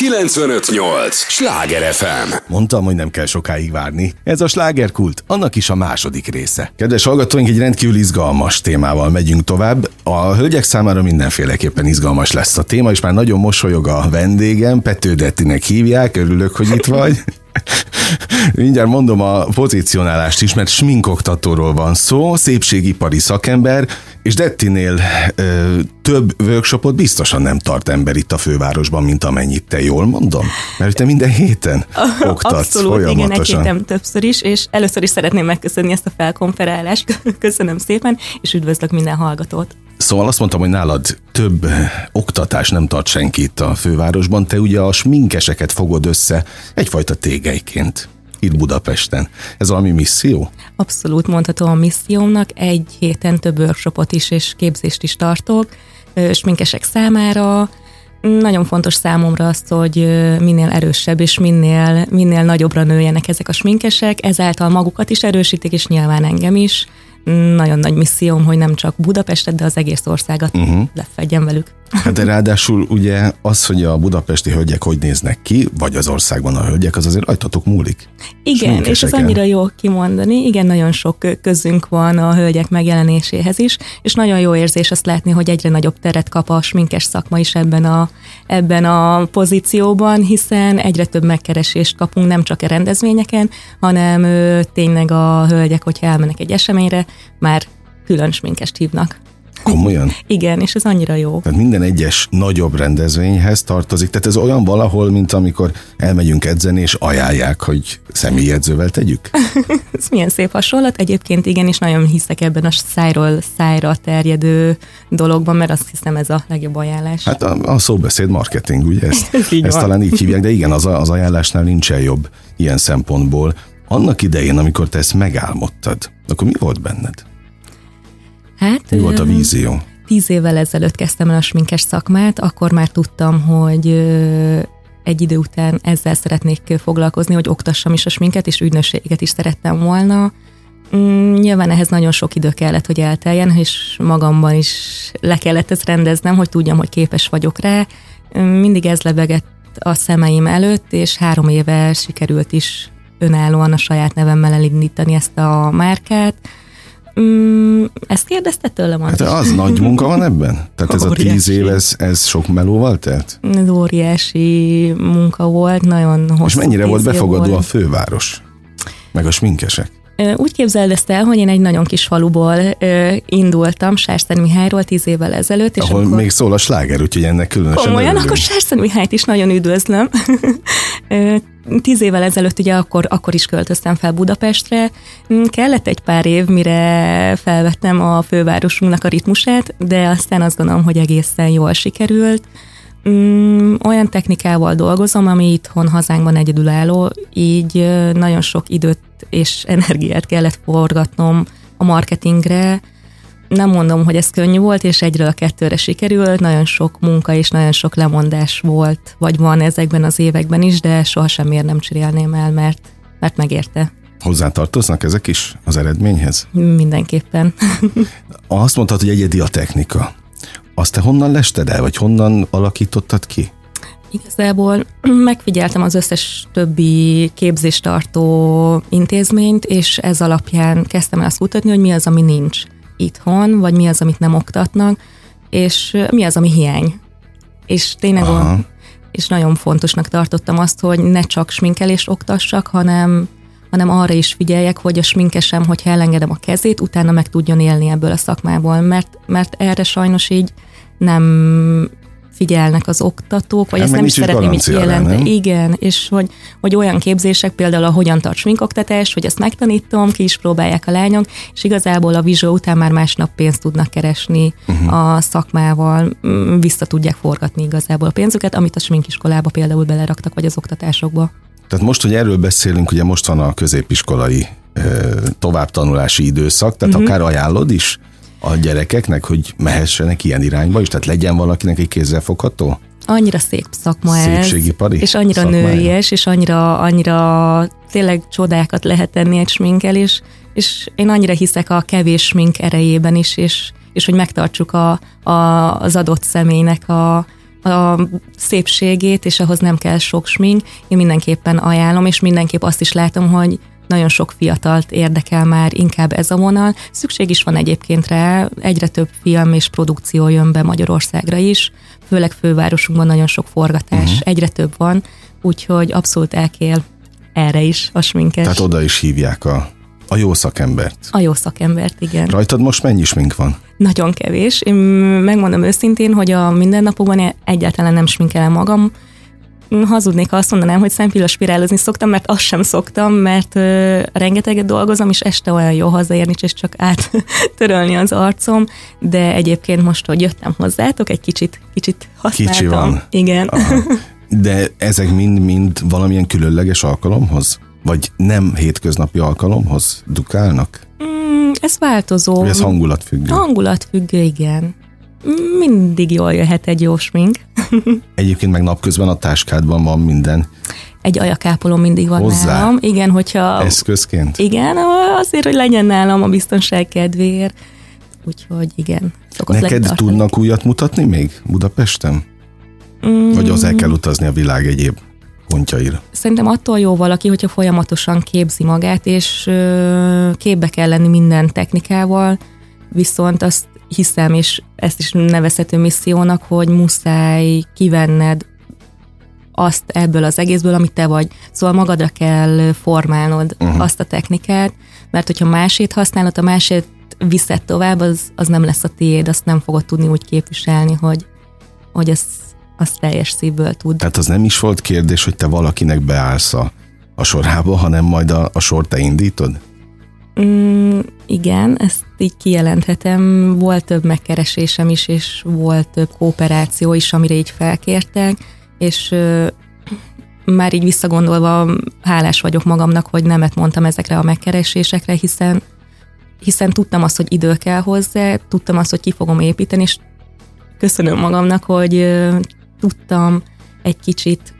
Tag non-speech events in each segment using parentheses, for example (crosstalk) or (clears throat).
958! Sláger FM! Mondtam, hogy nem kell sokáig várni. Ez a slágerkult, annak is a második része. Kedves hallgatóink, egy rendkívül izgalmas témával megyünk tovább. A hölgyek számára mindenféleképpen izgalmas lesz a téma, és már nagyon mosolyog a vendégem, Pető Dettinek hívják, örülök, hogy itt vagy. (laughs) Mindjárt mondom a pozícionálást is, mert sminkoktatóról van szó, szépségipari szakember, és Dettinél ö, több workshopot biztosan nem tart ember itt a fővárosban, mint amennyit te jól mondom? Mert te minden héten oktatsz Abszolút, folyamatosan. igen, többször is, és először is szeretném megköszönni ezt a felkonferálást. (laughs) Köszönöm szépen, és üdvözlök minden hallgatót. Szóval azt mondtam, hogy nálad több oktatás nem tart senki itt a fővárosban, te ugye a sminkeseket fogod össze egyfajta tégeiként itt Budapesten. Ez valami misszió? Abszolút mondható a missziómnak, egy héten több workshopot is és képzést is tartok, sminkesek számára. Nagyon fontos számomra az, hogy minél erősebb és minél, minél nagyobbra nőjenek ezek a sminkesek, ezáltal magukat is erősítik, és nyilván engem is. Nagyon nagy misszióm, hogy nem csak Budapestet, de az egész országot uh-huh. lefedjem velük. Hát de ráadásul ugye az, hogy a budapesti hölgyek hogy néznek ki, vagy az országban a hölgyek, az azért rajtatok múlik. Igen, és ez Sminkeseken. annyira jó kimondani. Igen, nagyon sok közünk van a hölgyek megjelenéséhez is, és nagyon jó érzés azt látni, hogy egyre nagyobb teret kap a sminkes szakma is ebben a, ebben a pozícióban, hiszen egyre több megkeresést kapunk nem csak a rendezvényeken, hanem ö, tényleg a hölgyek, hogyha elmennek egy eseményre, már külön sminkest hívnak. Komolyan? Igen, és ez annyira jó. Tehát minden egyes nagyobb rendezvényhez tartozik. Tehát ez olyan valahol, mint amikor elmegyünk edzeni, és ajánlják, hogy személyedzővel tegyük. (laughs) Ez milyen szép hasonlat. Egyébként igen, és nagyon hiszek ebben a szájról szájra terjedő dologban, mert azt hiszem ez a legjobb ajánlás. Hát a, a szóbeszéd marketing, ugye ezt, (laughs) ezt van. talán így hívják, de igen, az, a- az ajánlásnál nincsen jobb ilyen szempontból. Annak idején, amikor te ezt megálmodtad, akkor mi volt benned? Hát, Mi volt a vízió? Tíz évvel ezelőtt kezdtem el a sminkes szakmát, akkor már tudtam, hogy egy idő után ezzel szeretnék foglalkozni, hogy oktassam is a sminket, és ügynökséget is szerettem volna. Mm, Nyilván ehhez nagyon sok idő kellett, hogy elteljen, és magamban is le kellett ezt rendeznem, hogy tudjam, hogy képes vagyok rá. Mm, Mindig ez lebegett a szemeim előtt, és három éve sikerült is önállóan a saját nevemmel elindítani ezt a márkát. Mm, ezt kérdezte tőlem? Hát az nagy munka van ebben? Tehát ez a tíz Óriási. év, ez, ez sok melóval telt? Ez óriási munka volt, nagyon hosszú És mennyire volt befogadó a volt. főváros? Meg a sminkesek? Úgy képzeld ezt el, hogy én egy nagyon kis faluból ö, indultam, Sárszent Mihályról tíz évvel ezelőtt, és Ahol akkor még szól a sláger, úgyhogy ennek különösen komolyan, örülünk. akkor Sárszent Mihályt is nagyon üdvözlöm. (laughs) Tíz évvel ezelőtt ugye akkor, akkor is költöztem fel Budapestre. Mm, Kellett egy pár év, mire felvettem a fővárosunknak a ritmusát, de aztán azt gondolom, hogy egészen jól sikerült. Mm, olyan technikával dolgozom, ami itthon hazánkban egyedülálló, így nagyon sok időt és energiát kellett forgatnom a marketingre. Nem mondom, hogy ez könnyű volt, és egyről a kettőre sikerült, nagyon sok munka és nagyon sok lemondás volt, vagy van ezekben az években is, de sohasem miért nem cserélném el, mert, mert megérte Hozzátartoznak ezek is az eredményhez? mindenképpen. (laughs) Azt mondtad, hogy egyedi a technika. Azt te honnan lested el, vagy honnan alakítottad ki? Igazából (clears throat) megfigyeltem az összes többi képzéstartó intézményt, és ez alapján kezdtem el azt kutatni, hogy mi az, ami nincs itthon, vagy mi az, amit nem oktatnak, és mi az, ami hiány. És tényleg Aha. a, és nagyon fontosnak tartottam azt, hogy ne csak sminkelést oktassak, hanem hanem arra is figyeljek, hogy a sminkesem, hogyha elengedem a kezét, utána meg tudjon élni ebből a szakmából, mert, mert erre sajnos így nem figyelnek az oktatók, vagy Hát ezt nem is szeretném így nem? Igen, és hogy, hogy olyan képzések, például a hogyan tart sminkoktatás, hogy ezt megtanítom, ki is próbálják a lányok, és igazából a vizsó után már másnap pénzt tudnak keresni uh-huh. a szakmával, mm, vissza tudják forgatni igazából a pénzüket, amit a sminkiskolába például beleraktak, vagy az oktatásokba. Tehát most, hogy erről beszélünk, ugye most van a középiskolai továbbtanulási időszak, tehát uh-huh. akár ajánlod is a gyerekeknek, hogy mehessenek ilyen irányba is, tehát legyen valakinek egy kézzelfogható? Annyira szép szakma ez. És annyira szakmája. nőies, és annyira, annyira tényleg csodákat lehet tenni egy sminkel, és, és én annyira hiszek a kevés smink erejében is, és, és hogy megtartsuk a, a, az adott személynek a a szépségét, és ahhoz nem kell sok smink, én mindenképpen ajánlom, és mindenképp azt is látom, hogy nagyon sok fiatalt érdekel már inkább ez a vonal. Szükség is van egyébként rá, egyre több film és produkció jön be Magyarországra is, főleg fővárosunkban nagyon sok forgatás, uh-huh. egyre több van, úgyhogy abszolút elkél erre is a sminkes. Tehát oda is hívják a, a jó szakembert. A jó szakembert, igen. Rajtad most mennyi smink van? Nagyon kevés. Én megmondom őszintén, hogy a mindennapokban egyáltalán nem sminkelem magam, hazudnék, ha azt mondanám, hogy spirálozni szoktam, mert azt sem szoktam, mert ö, rengeteget dolgozom, és este olyan jó hazaérni, és csak áttörölni az arcom, de egyébként most, hogy jöttem hozzátok, egy kicsit, kicsit használtam. Kicsi van. Igen. Aha. De ezek mind-mind valamilyen különleges alkalomhoz? Vagy nem hétköznapi alkalomhoz dukálnak? Mm, ez változó. Ez hangulatfüggő? Hangulatfüggő, igen mindig jól jöhet egy jó smink. (laughs) Egyébként meg napközben a táskádban van minden. Egy ajakápoló mindig van Hozzá. nálam. Igen, hogyha... Eszközként? Igen, azért, hogy legyen nálam a biztonság kedvéért. Úgyhogy igen. Neked tudnak újat mutatni még Budapesten? Mm. Vagy az el kell utazni a világ egyéb pontjaira? Szerintem attól jó valaki, hogyha folyamatosan képzi magát, és képbe kell lenni minden technikával, viszont azt hiszem, és ezt is nevezhető missziónak, hogy muszáj kivenned azt ebből az egészből, amit te vagy. Szóval magadra kell formálnod uh-huh. azt a technikát, mert hogyha másét használod, a másét viszed tovább, az, az nem lesz a tiéd, azt nem fogod tudni úgy képviselni, hogy, hogy az, az teljes szívből tud. Tehát az nem is volt kérdés, hogy te valakinek beállsz a, a sorába, hanem majd a, a sor te indítod? Mm, igen, ezt így kijelenthetem. Volt több megkeresésem is, és volt több kooperáció is, amire így felkértek, és már így visszagondolva hálás vagyok magamnak, hogy nemet mondtam ezekre a megkeresésekre, hiszen hiszen tudtam azt, hogy idő kell hozzá, tudtam azt, hogy ki fogom építeni, és köszönöm magamnak, hogy tudtam egy kicsit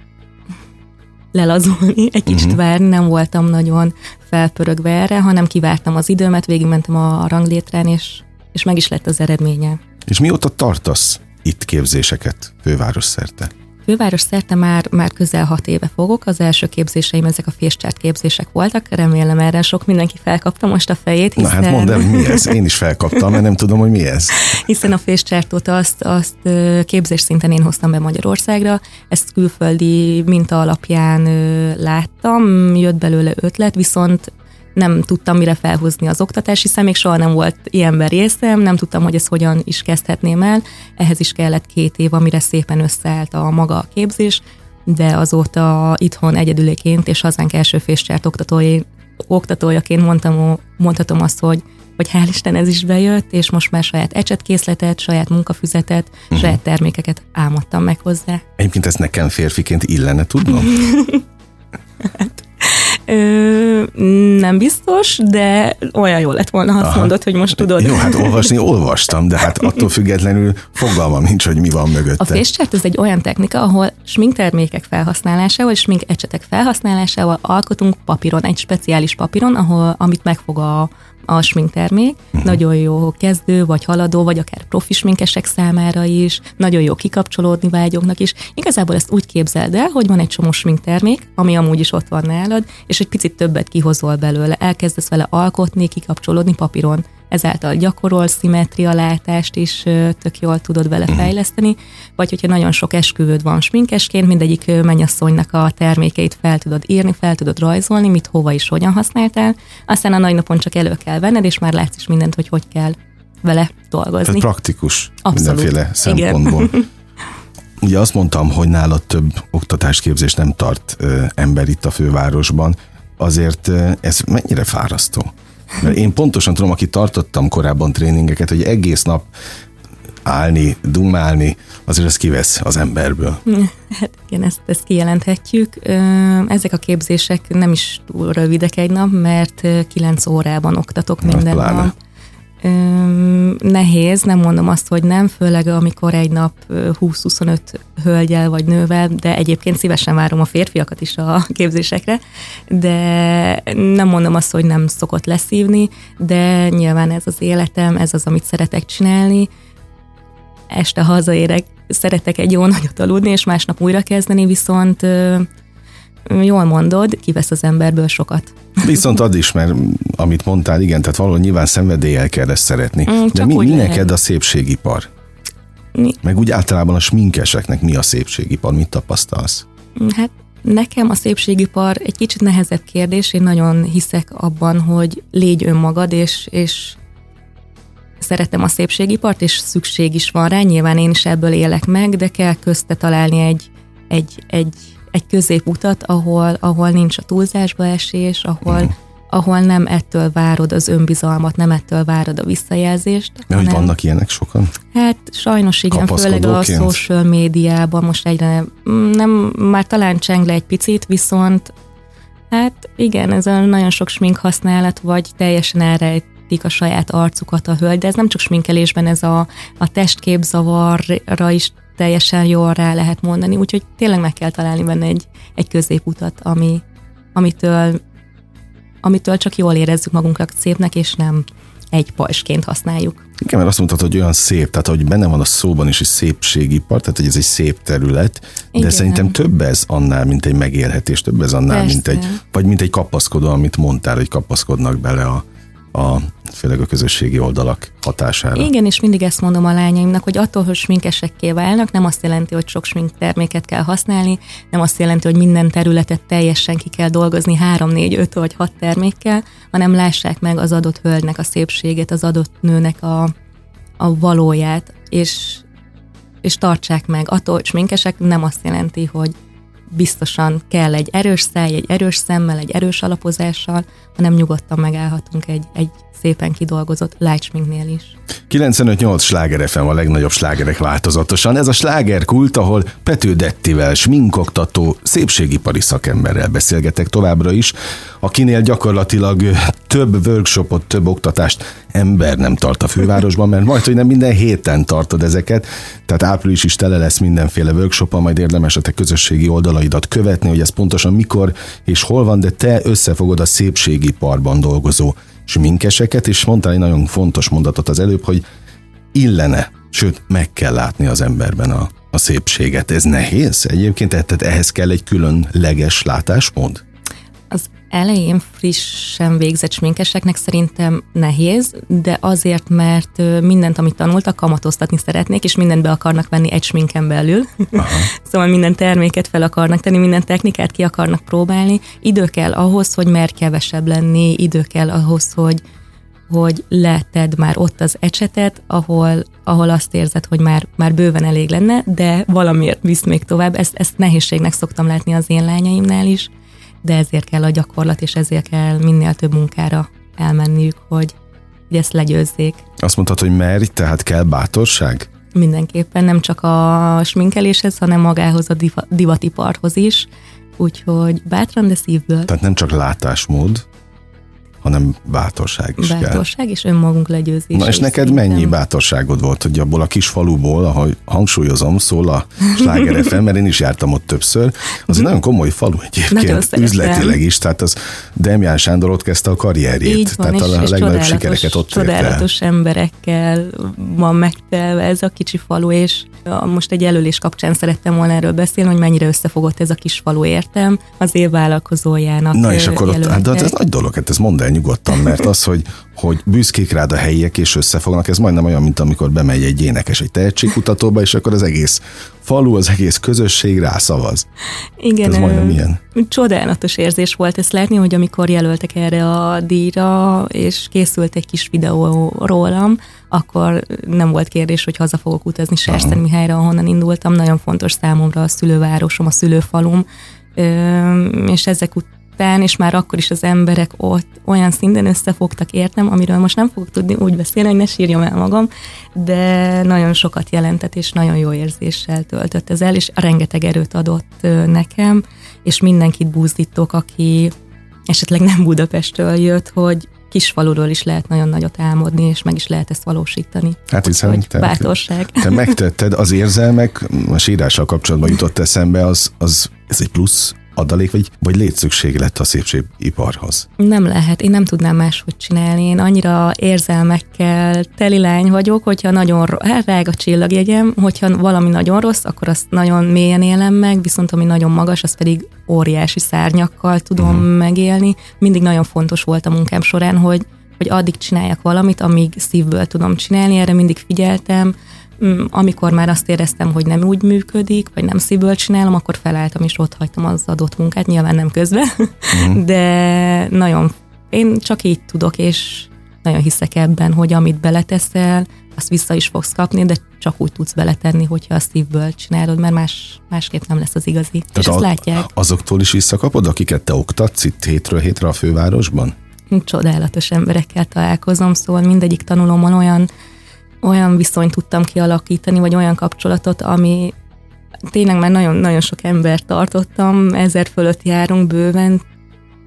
lelazulni, egy kicsit uh-huh. várni, nem voltam nagyon felpörögve erre, hanem kivártam az időmet, végigmentem a ranglétrán, és, és meg is lett az eredménye. És mióta tartasz itt képzéseket főváros szerte? Főváros szerte már, már közel hat éve fogok. Az első képzéseim ezek a féscsárt képzések voltak. Remélem erre sok mindenki felkapta most a fejét. Hiszen... Na hát mondd el, mi ez. Én is felkaptam, mert nem tudom, hogy mi ez. (laughs) Hiszen a féscsártot azt, azt képzés szinten én hoztam be Magyarországra. Ezt külföldi minta alapján láttam, jött belőle ötlet, viszont nem tudtam mire felhúzni az oktatás, hiszen még soha nem volt ilyenben részem, nem tudtam, hogy ezt hogyan is kezdhetném el. Ehhez is kellett két év, amire szépen összeállt a maga a képzés, de azóta itthon egyedüléként és hazánk első féscsárt oktatói, oktatójaként mondtam, mondhatom azt, hogy hogy hál' Isten ez is bejött, és most már saját ecsetkészletet, saját munkafüzetet, uh-huh. saját termékeket álmodtam meg hozzá. Egyébként ezt nekem férfiként illene tudnom? hát, (laughs) Ö, nem biztos, de olyan jó lett volna, ha azt mondod, hogy most tudod. Jó, hát (laughs) olvasni olvastam, de hát attól függetlenül fogalmam nincs, hogy mi van mögötte. A féscsert ez egy olyan technika, ahol sminktermékek felhasználásával és smink ecsetek felhasználásával alkotunk papíron, egy speciális papíron, ahol, amit megfog a, a sminktermék. Uh-huh. Nagyon jó kezdő, vagy haladó, vagy akár profi sminkesek számára is. Nagyon jó kikapcsolódni vágyóknak is. Igazából ezt úgy képzeld el, hogy van egy csomó sminktermék, ami amúgy is ott van nálad, és egy picit többet kihozol belőle. Elkezdesz vele alkotni, kikapcsolódni papíron ezáltal gyakorol szimetria látást is tök jól tudod vele mhm. fejleszteni, vagy hogyha nagyon sok esküvőd van sminkesként, mindegyik mennyasszonynak a termékeit fel tudod írni, fel tudod rajzolni, mit hova is hogyan használtál, aztán a nagy napon csak elő kell venned, és már látsz is mindent, hogy hogy kell vele dolgozni. Tehát praktikus Abszolút. mindenféle szempontból. Igen. (laughs) Ugye azt mondtam, hogy nálad több oktatásképzés nem tart ö, ember itt a fővárosban, azért ö, ez mennyire fárasztó? Mert én pontosan tudom, aki tartottam korábban tréningeket, hogy egész nap állni, dumálni, azért ez kivesz az emberből. Hát igen, ezt, ezt kijelenthetjük. Ezek a képzések nem is túl rövidek egy nap, mert kilenc órában oktatok minden nap nehéz, nem mondom azt, hogy nem, főleg amikor egy nap 20-25 hölgyel vagy nővel, de egyébként szívesen várom a férfiakat is a képzésekre, de nem mondom azt, hogy nem szokott leszívni, de nyilván ez az életem, ez az, amit szeretek csinálni. Este hazaérek, szeretek egy jó nagyot aludni, és másnap újra kezdeni, viszont jól mondod, kivesz az emberből sokat. Viszont ad is, mert amit mondtál, igen, tehát valahol nyilván szenvedéllyel kell ezt szeretni. Mm, De mi, mi neked a szépségipar? Mi? Meg úgy általában a sminkeseknek mi a szépségipar? Mit tapasztalsz? Hát Nekem a szépségipar egy kicsit nehezebb kérdés, én nagyon hiszek abban, hogy légy önmagad, és, és szeretem a szépségipart, és szükség is van rá, nyilván én is ebből élek meg, de kell közte találni egy, egy, egy, egy középutat, ahol, ahol nincs a túlzásba esés, ahol, ahol nem ettől várod az önbizalmat, nem ettől várod a visszajelzést. Ja, hanem, hogy vannak ilyenek sokan? Hát sajnos igen, főleg a social médiában most egyre nem, már talán cseng le egy picit, viszont hát igen, ez a nagyon sok smink használat, vagy teljesen elrejtik a saját arcukat a hölgy, de ez nem csak sminkelésben, ez a, a testképzavarra is teljesen jól rá lehet mondani, úgyhogy tényleg meg kell találni benne egy, egy középutat, ami, amitől amitől csak jól érezzük magunkat szépnek, és nem egy pajsként használjuk. Igen, mert azt mondtad, hogy olyan szép, tehát hogy benne van a szóban is egy szépségipar, tehát hogy ez egy szép terület, Igen. de szerintem több ez annál, mint egy megélhetés, több ez annál, Persze. mint egy, vagy mint egy kapaszkodó, amit mondtál, hogy kapaszkodnak bele a, a főleg a közösségi oldalak hatására. Igen, és mindig ezt mondom a lányaimnak, hogy attól, hogy sminkesekké válnak, nem azt jelenti, hogy sok smink terméket kell használni, nem azt jelenti, hogy minden területet teljesen ki kell dolgozni 3, 4, 5 vagy 6 termékkel, hanem lássák meg az adott hölgynek a szépségét, az adott nőnek a, a valóját, és, és tartsák meg. Attól, hogy sminkesek nem azt jelenti, hogy biztosan kell egy erős száj, egy erős szemmel, egy erős alapozással, hanem nyugodtan megállhatunk egy, egy szépen kidolgozott lightsminknél is. 95-8 sláger FM a legnagyobb slágerek változatosan. Ez a slágerkult, ahol Pető Dettivel, sminkoktató, szépségipari szakemberrel beszélgetek továbbra is, akinél gyakorlatilag több workshopot, több oktatást ember nem tart a fővárosban, mert majd, hogy nem minden héten tartod ezeket, tehát április is tele lesz mindenféle workshop majd érdemes a te közösségi oldalaidat követni, hogy ez pontosan mikor és hol van, de te összefogod a szépségiparban dolgozó sminkeseket, és mondtál egy nagyon fontos mondatot az előbb, hogy illene, sőt, meg kell látni az emberben a, a szépséget. Ez nehéz egyébként? Tehát ehhez kell egy különleges látásmód? Elején frissen végzett sminkeseknek szerintem nehéz, de azért, mert mindent, amit tanultak, kamatoztatni szeretnék, és mindent be akarnak venni egy sminken belül. Aha. (laughs) szóval minden terméket fel akarnak tenni, minden technikát ki akarnak próbálni. Idő kell ahhoz, hogy mer kevesebb lenni, idő kell ahhoz, hogy hogy leted már ott az ecsetet, ahol, ahol azt érzed, hogy már, már bőven elég lenne, de valamiért visz még tovább. Ezt, ezt nehézségnek szoktam látni az én lányaimnál is de ezért kell a gyakorlat, és ezért kell minél több munkára elmenniük, hogy, hogy ezt legyőzzék. Azt mondtad, hogy merj, tehát kell bátorság? Mindenképpen, nem csak a sminkeléshez, hanem magához a divatiparhoz is, úgyhogy bátran, de szívből. Tehát nem csak látásmód, hanem bátorság is Bátorság kell. és önmagunk legyőzés. Na és neked szerintem. mennyi bátorságod volt, hogy abból a kis faluból, ahogy hangsúlyozom, szól a Sláger (laughs) FM, mert én is jártam ott többször, az egy nagyon komoly falu egyébként, üzletileg is, tehát az Demján Sándor ott kezdte a karrierjét, Így van, tehát és, a, a legnagyobb sikereket ott Csodálatos emberekkel van megtelve ez a kicsi falu, és most egy jelölés kapcsán szerettem volna erről beszélni, hogy mennyire összefogott ez a kis falu értem az év vállalkozójának. Na és akkor ott, hát, hát ez nagy dolog, hát ez mondd el nyugodtan, mert az, hogy, hogy büszkék rád a helyiek és összefognak, ez majdnem olyan, mint amikor bemegy egy énekes egy tehetségkutatóba, és akkor az egész falu, az egész közösség rászavaz. Igen. Ez majdnem ilyen. Csodálatos érzés volt ezt látni, hogy amikor jelöltek erre a díjra, és készült egy kis videó rólam, akkor nem volt kérdés, hogy haza fogok utazni Mihályra, ahonnan indultam. Nagyon fontos számomra a szülővárosom, a szülőfalum, és ezek után, és már akkor is az emberek ott olyan szinten összefogtak értem, amiről most nem fogok tudni úgy beszélni, hogy ne sírjam el magam, de nagyon sokat jelentett, és nagyon jó érzéssel töltött ez el, és rengeteg erőt adott nekem, és mindenkit búzdítok, aki esetleg nem Budapestről jött, hogy kisfaluról is lehet nagyon nagyot álmodni, és meg is lehet ezt valósítani. Hát hiszen te, bátorság. te megtetted, az érzelmek, a sírással kapcsolatban jutott eszembe, az, az ez egy plusz adalék, vagy, vagy létszükséglet a szépségiparhoz? Nem lehet, én nem tudnám máshogy csinálni. Én annyira érzelmekkel teli lány vagyok, hogyha nagyon, hát rág a csillagjegyem, hogyha valami nagyon rossz, akkor azt nagyon mélyen élem meg, viszont ami nagyon magas, az pedig óriási szárnyakkal tudom uh-huh. megélni. Mindig nagyon fontos volt a munkám során, hogy, hogy addig csináljak valamit, amíg szívből tudom csinálni, erre mindig figyeltem, amikor már azt éreztem, hogy nem úgy működik, vagy nem szívből csinálom, akkor felálltam és ott hagytam az adott munkát, nyilván nem közben, uh-huh. (laughs) de nagyon, én csak így tudok, és nagyon hiszek ebben, hogy amit beleteszel, azt vissza is fogsz kapni, de csak úgy tudsz beletenni, hogyha a szívből csinálod, mert más, másképp nem lesz az igazi. Tehát és azt látják. Azoktól is visszakapod, akiket te oktatsz itt hétről hétre a fővárosban? Csodálatos emberekkel találkozom, szóval mindegyik tanulómon olyan olyan viszonyt tudtam kialakítani, vagy olyan kapcsolatot, ami tényleg már nagyon-nagyon sok embert tartottam, ezer fölött járunk bőven,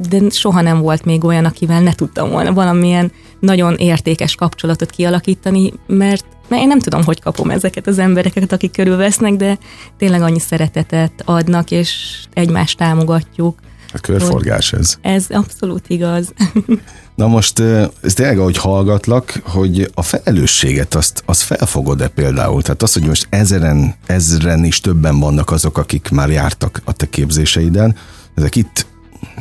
de soha nem volt még olyan, akivel ne tudtam volna valamilyen nagyon értékes kapcsolatot kialakítani, mert mert én nem tudom, hogy kapom ezeket az embereket, akik körülvesznek, de tényleg annyi szeretetet adnak, és egymást támogatjuk. A körforgás ez. Ez abszolút igaz. (laughs) Na most, ez tényleg, ahogy hallgatlak, hogy a felelősséget azt, azt felfogod-e például? Tehát az, hogy most ezeren, ezeren is többen vannak azok, akik már jártak a te képzéseiden, ezek itt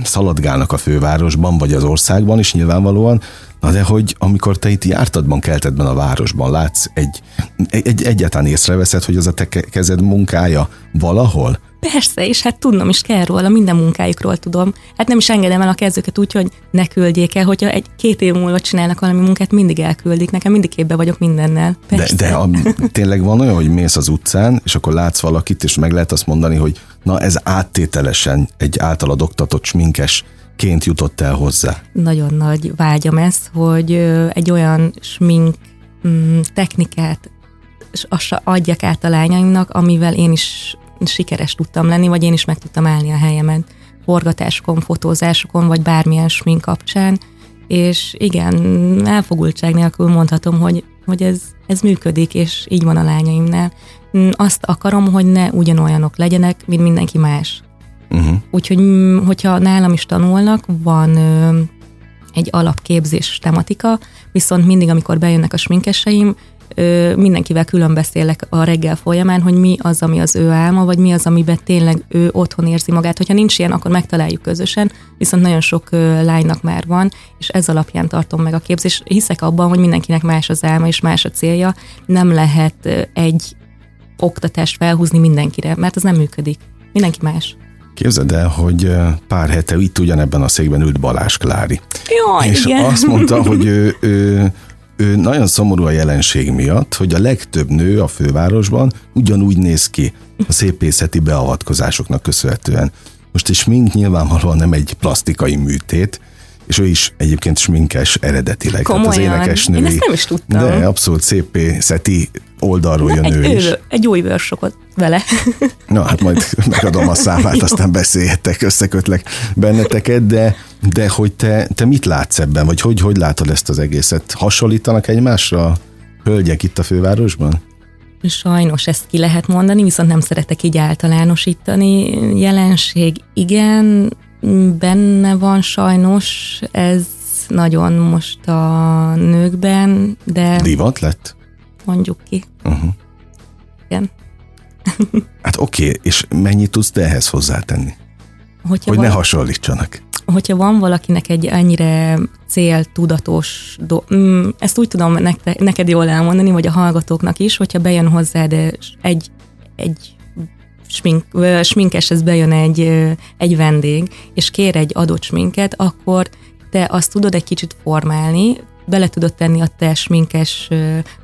szaladgálnak a fővárosban, vagy az országban is nyilvánvalóan, na de hogy amikor te itt jártadban, keltedben a városban látsz, egy, egy, egyáltalán észreveszed, hogy az a te kezed munkája valahol, Persze, és hát tudnom is kell róla, minden munkájukról tudom. Hát nem is engedem el a kezdőket úgy, hogy ne küldjék el, hogyha egy két év múlva csinálnak valami munkát, mindig elküldik. Nekem mindig képbe vagyok mindennel. Persze. De, de a, (laughs) tényleg van olyan, hogy mész az utcán, és akkor látsz valakit, és meg lehet azt mondani, hogy na ez áttételesen egy általad oktatott sminkes ként jutott el hozzá. Nagyon nagy vágyam ez, hogy egy olyan smink mm, technikát adjak át a lányaimnak, amivel én is sikeres tudtam lenni, vagy én is meg tudtam állni a helyemen forgatásokon, fotózásokon, vagy bármilyen smink kapcsán, és igen, elfogultság nélkül mondhatom, hogy, hogy ez, ez működik, és így van a lányaimnál. Azt akarom, hogy ne ugyanolyanok legyenek, mint mindenki más. Uh-huh. Úgyhogy, hogyha nálam is tanulnak, van ö, egy alapképzés tematika, viszont mindig, amikor bejönnek a sminkeseim, ö, mindenkivel külön beszélek a reggel folyamán, hogy mi az, ami az ő álma, vagy mi az, amiben tényleg ő otthon érzi magát. Hogyha nincs ilyen, akkor megtaláljuk közösen, viszont nagyon sok ö, lánynak már van, és ez alapján tartom meg a képzést. Hiszek abban, hogy mindenkinek más az álma és más a célja. Nem lehet ö, egy oktatást felhúzni mindenkire, mert az nem működik. Mindenki más. Képzeld el, hogy pár hete itt ugyanebben a székben ült Balázs Klári. Jó, és igen. azt mondta, (laughs) hogy ő, ő ő nagyon szomorú a jelenség miatt, hogy a legtöbb nő a fővárosban ugyanúgy néz ki a szépészeti beavatkozásoknak köszönhetően. Most egy smink nyilvánvalóan nem egy plastikai műtét, és ő is egyébként sminkes eredetileg. Komolyan? Hát az énekesnői. Én ezt nem is tudtam. De abszolút szépészeti oldalról Na, jön egy, ő is. Egy új workshopot vele. Na, hát majd (laughs) megadom a számát, (laughs) aztán beszélhetek, összekötlek benneteket, de, de hogy te, te mit látsz ebben, vagy hogy, hogy látod ezt az egészet? Hasonlítanak egymásra a hölgyek itt a fővárosban? Sajnos ezt ki lehet mondani, viszont nem szeretek így általánosítani. Jelenség igen, benne van sajnos, ez nagyon most a nőkben, de... Divat lett? Mondjuk ki. Uh-huh. Igen. hát oké, okay, és mennyit tudsz te ehhez hozzátenni? Hogyha hogy van, ne hasonlítsanak. Hogyha van valakinek egy ennyire céltudatos, do, mm, ezt úgy tudom nekte, neked jól elmondani, vagy a hallgatóknak is, hogyha bejön hozzád egy, egy smink, sminkeshez bejön egy, egy vendég, és kér egy adott sminket, akkor te azt tudod egy kicsit formálni, bele tudod tenni a te sminkes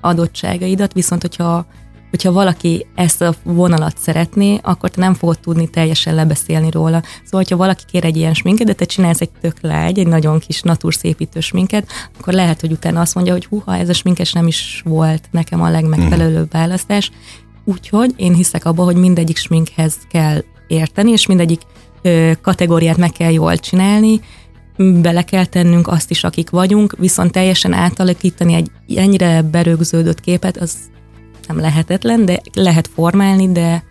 adottságaidat, viszont hogyha hogyha valaki ezt a vonalat szeretné, akkor te nem fogod tudni teljesen lebeszélni róla. Szóval, hogyha valaki kér egy ilyen sminket, de te csinálsz egy tök lágy, egy nagyon kis natúrszépítő sminket, akkor lehet, hogy utána azt mondja, hogy huha, ez a sminkes nem is volt nekem a legmegfelelőbb választás. Úgyhogy én hiszek abba, hogy mindegyik sminkhez kell érteni, és mindegyik ö, kategóriát meg kell jól csinálni, bele kell tennünk azt is, akik vagyunk, viszont teljesen átalakítani egy ennyire berögződött képet, az nem lehetetlen, de lehet formálni, de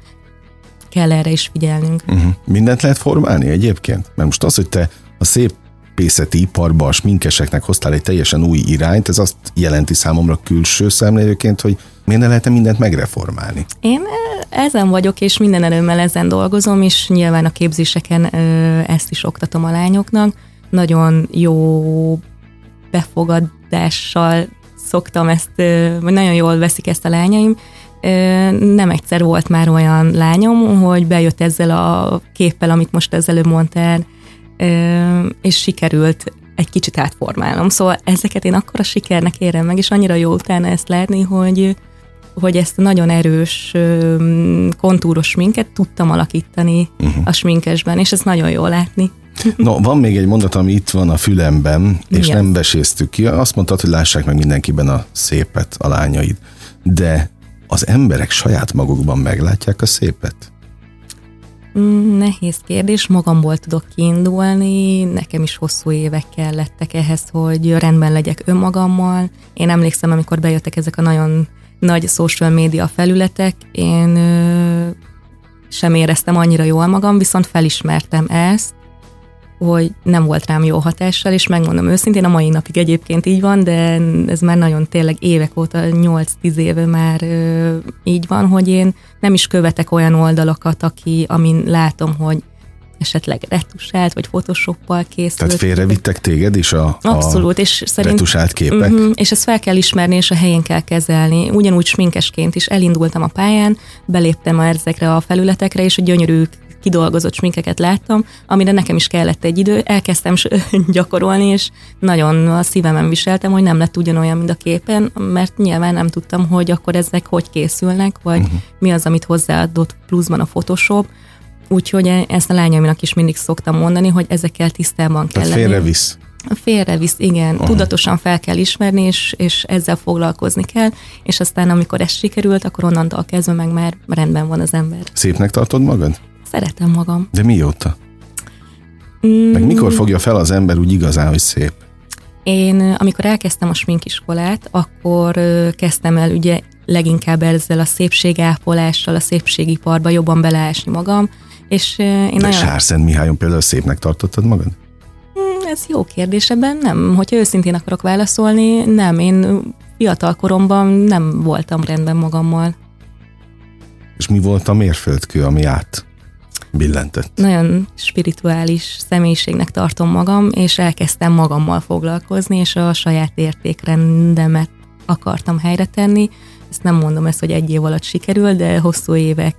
kell erre is figyelnünk. Uh-huh. Mindent lehet formálni egyébként? Mert most az, hogy te a szép szépészeti iparba a sminkeseknek hoztál egy teljesen új irányt, ez azt jelenti számomra külső szemlélőként, hogy miért ne lehetne mindent megreformálni? Én ezen vagyok, és minden erőmmel ezen dolgozom, és nyilván a képzéseken ezt is oktatom a lányoknak. Nagyon jó befogadással szoktam ezt, vagy nagyon jól veszik ezt a lányaim. Nem egyszer volt már olyan lányom, hogy bejött ezzel a képpel, amit most ezzel mondtál, és sikerült egy kicsit átformálnom. Szóval ezeket én akkor a sikernek érem meg, és annyira jó utána ezt látni, hogy, hogy ezt a nagyon erős, kontúros minket tudtam alakítani uh-huh. a sminkesben, és ez nagyon jó látni. (laughs) No, van még egy mondat, ami itt van a fülemben, és Igen. nem beséztük ki. Azt mondtad, hogy lássák meg mindenkiben a szépet, a lányaid. De az emberek saját magukban meglátják a szépet? Mm, nehéz kérdés, magamból tudok kiindulni, nekem is hosszú évek kellettek ehhez, hogy rendben legyek önmagammal. Én emlékszem, amikor bejöttek ezek a nagyon nagy social média felületek, én ö, sem éreztem annyira jól magam, viszont felismertem ezt, hogy nem volt rám jó hatással, és megmondom őszintén, a mai napig egyébként így van, de ez már nagyon tényleg évek óta, 8-10 éve már ö, így van, hogy én nem is követek olyan oldalakat, aki, amin látom, hogy esetleg retusált, vagy photoshoppal készült. Tehát félrevittek téged is a, Abszolút, és szerint, retusált képek? Uh-huh, és ezt fel kell ismerni, és a helyén kell kezelni. Ugyanúgy sminkesként is elindultam a pályán, beléptem ezekre a felületekre, és a gyönyörű kidolgozott sminkeket láttam, amire nekem is kellett egy idő, elkezdtem (laughs) gyakorolni, és nagyon a szívemen viseltem, hogy nem lett ugyanolyan, mint a képen, mert nyilván nem tudtam, hogy akkor ezek hogy készülnek, vagy uh-huh. mi az, amit hozzáadott pluszban a Photoshop, Úgyhogy ezt a lányaimnak is mindig szoktam mondani, hogy ezekkel tisztában kell lenni. félrevisz. Félrevisz, igen. Uh-huh. Tudatosan fel kell ismerni, és, és ezzel foglalkozni kell, és aztán amikor ez sikerült, akkor onnantól kezdve meg már rendben van az ember. Szépnek tartod magad? Szeretem magam. De mióta? Mm. Meg mikor fogja fel az ember úgy igazán, hogy szép? Én, amikor elkezdtem a sminkiskolát, akkor kezdtem el ugye leginkább ezzel a szépségápolással, a szépségiparba jobban beleásni magam, és én De nagyon... Sárszent Mihályon például szépnek tartottad magad? Mm, ez jó kérdés, ebben nem. Hogyha őszintén akarok válaszolni, nem. Én fiatal koromban nem voltam rendben magammal. És mi volt a mérföldkő, ami át billentett. Nagyon spirituális személyiségnek tartom magam, és elkezdtem magammal foglalkozni, és a saját értékrendemet akartam helyre tenni. Ezt nem mondom ezt, hogy egy év alatt sikerül, de hosszú évek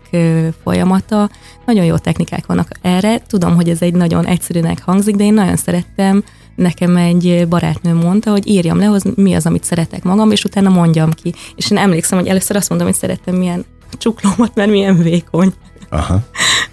folyamata. Nagyon jó technikák vannak erre. Tudom, hogy ez egy nagyon egyszerűnek hangzik, de én nagyon szerettem. Nekem egy barátnő mondta, hogy írjam le, hogy mi az, amit szeretek magam, és utána mondjam ki. És én emlékszem, hogy először azt mondom, hogy szerettem milyen csuklómat, mert milyen vékony. Aha. (laughs)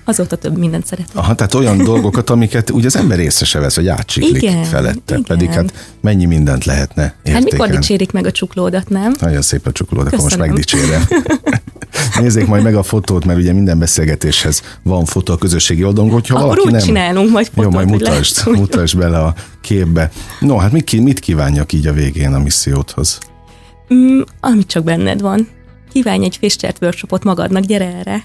Azóta több mindent szeretem. Aha, tehát olyan (laughs) dolgokat, amiket ugye az ember észre se vesz, hogy átsiklik igen, felette, igen. pedig hát mennyi mindent lehetne értékelni. Hát mikor dicsérik meg a csuklódat, nem? Nagyon szép a csuklód, akkor most megdicsérem. (laughs) Nézzék majd meg a fotót, mert ugye minden beszélgetéshez van fotó a közösségi oldalon, hogyha akkor valaki úgy nem... csinálunk majd fotót, Jó, majd mutasd, mutasd bele a képbe. No, hát mit, mit kívánjak így a végén a missziódhoz? Mm, amit csak benned van kívánj egy Fischert workshopot magadnak, gyere erre.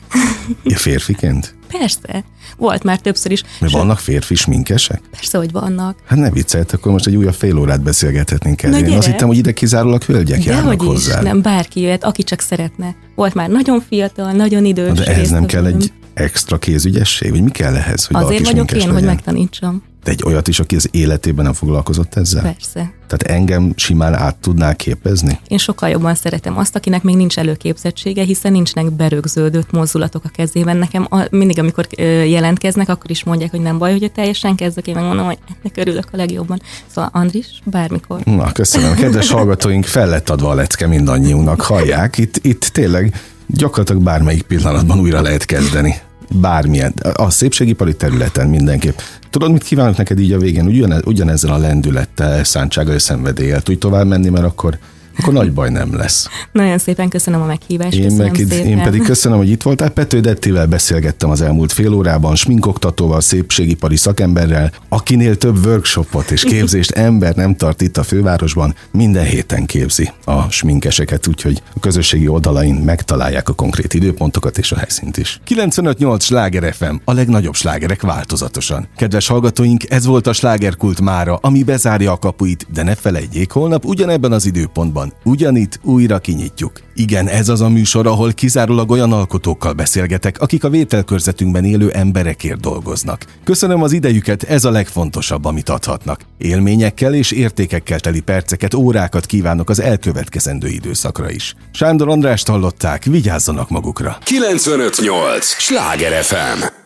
Ja, férfiként? Persze. Volt már többször is. Mi vannak férfi sminkesek? Persze, hogy vannak. Hát ne viccelt, akkor most egy újabb fél órát beszélgethetnénk el. Én azt hittem, hogy ide kizárólag hölgyek De járnak hozzá. Is, nem, bárki jöhet, aki csak szeretne. Volt már nagyon fiatal, nagyon idős. De ehhez nem kell egy extra kézügyesség? Vagy mi kell ehhez, hogy Azért vagyok én, legyen? hogy megtanítsam. De egy olyat is, aki az életében nem foglalkozott ezzel? Persze. Tehát engem simán át tudnál képezni? Én sokkal jobban szeretem azt, akinek még nincs előképzettsége, hiszen nincsenek berögződött mozdulatok a kezében. Nekem a, mindig, amikor jelentkeznek, akkor is mondják, hogy nem baj, hogy teljesen kezdek, én megmondom, hogy ennek örülök a legjobban. Szóval Andris, bármikor. Na, köszönöm. Kedves (laughs) hallgatóink, fel lett adva a lecke mindannyiunknak, hallják. Itt, itt tényleg gyakorlatilag bármelyik pillanatban újra lehet kezdeni bármilyen, a szépségipari területen mindenképp. Tudod, mit kívánok neked így a végén? Ugyan, ugyanezzel a lendülettel, szántsággal és szenvedéllyel tudj tovább menni, mert akkor akkor nagy baj nem lesz. Nagyon szépen köszönöm a meghívást. Én, meg, szépen. én pedig köszönöm, hogy itt voltál. Pető Dettivel beszélgettem az elmúlt fél órában, sminkoktatóval, szépségipari szakemberrel, akinél több workshopot és képzést ember nem tart itt a fővárosban, minden héten képzi a sminkeseket, úgyhogy a közösségi oldalain megtalálják a konkrét időpontokat és a helyszínt is. 958 Sláger FM, a legnagyobb slágerek változatosan. Kedves hallgatóink, ez volt a slágerkult mára, ami bezárja a kapuit, de ne felejtjék, holnap ugyanebben az időpontban, ugyanitt újra kinyitjuk. Igen, ez az a műsor, ahol kizárólag olyan alkotókkal beszélgetek, akik a vételkörzetünkben élő emberekért dolgoznak. Köszönöm az idejüket, ez a legfontosabb, amit adhatnak. Élményekkel és értékekkel teli perceket, órákat kívánok az elkövetkezendő időszakra is. Sándor Andrást hallották, vigyázzanak magukra. 958! Sláger FM!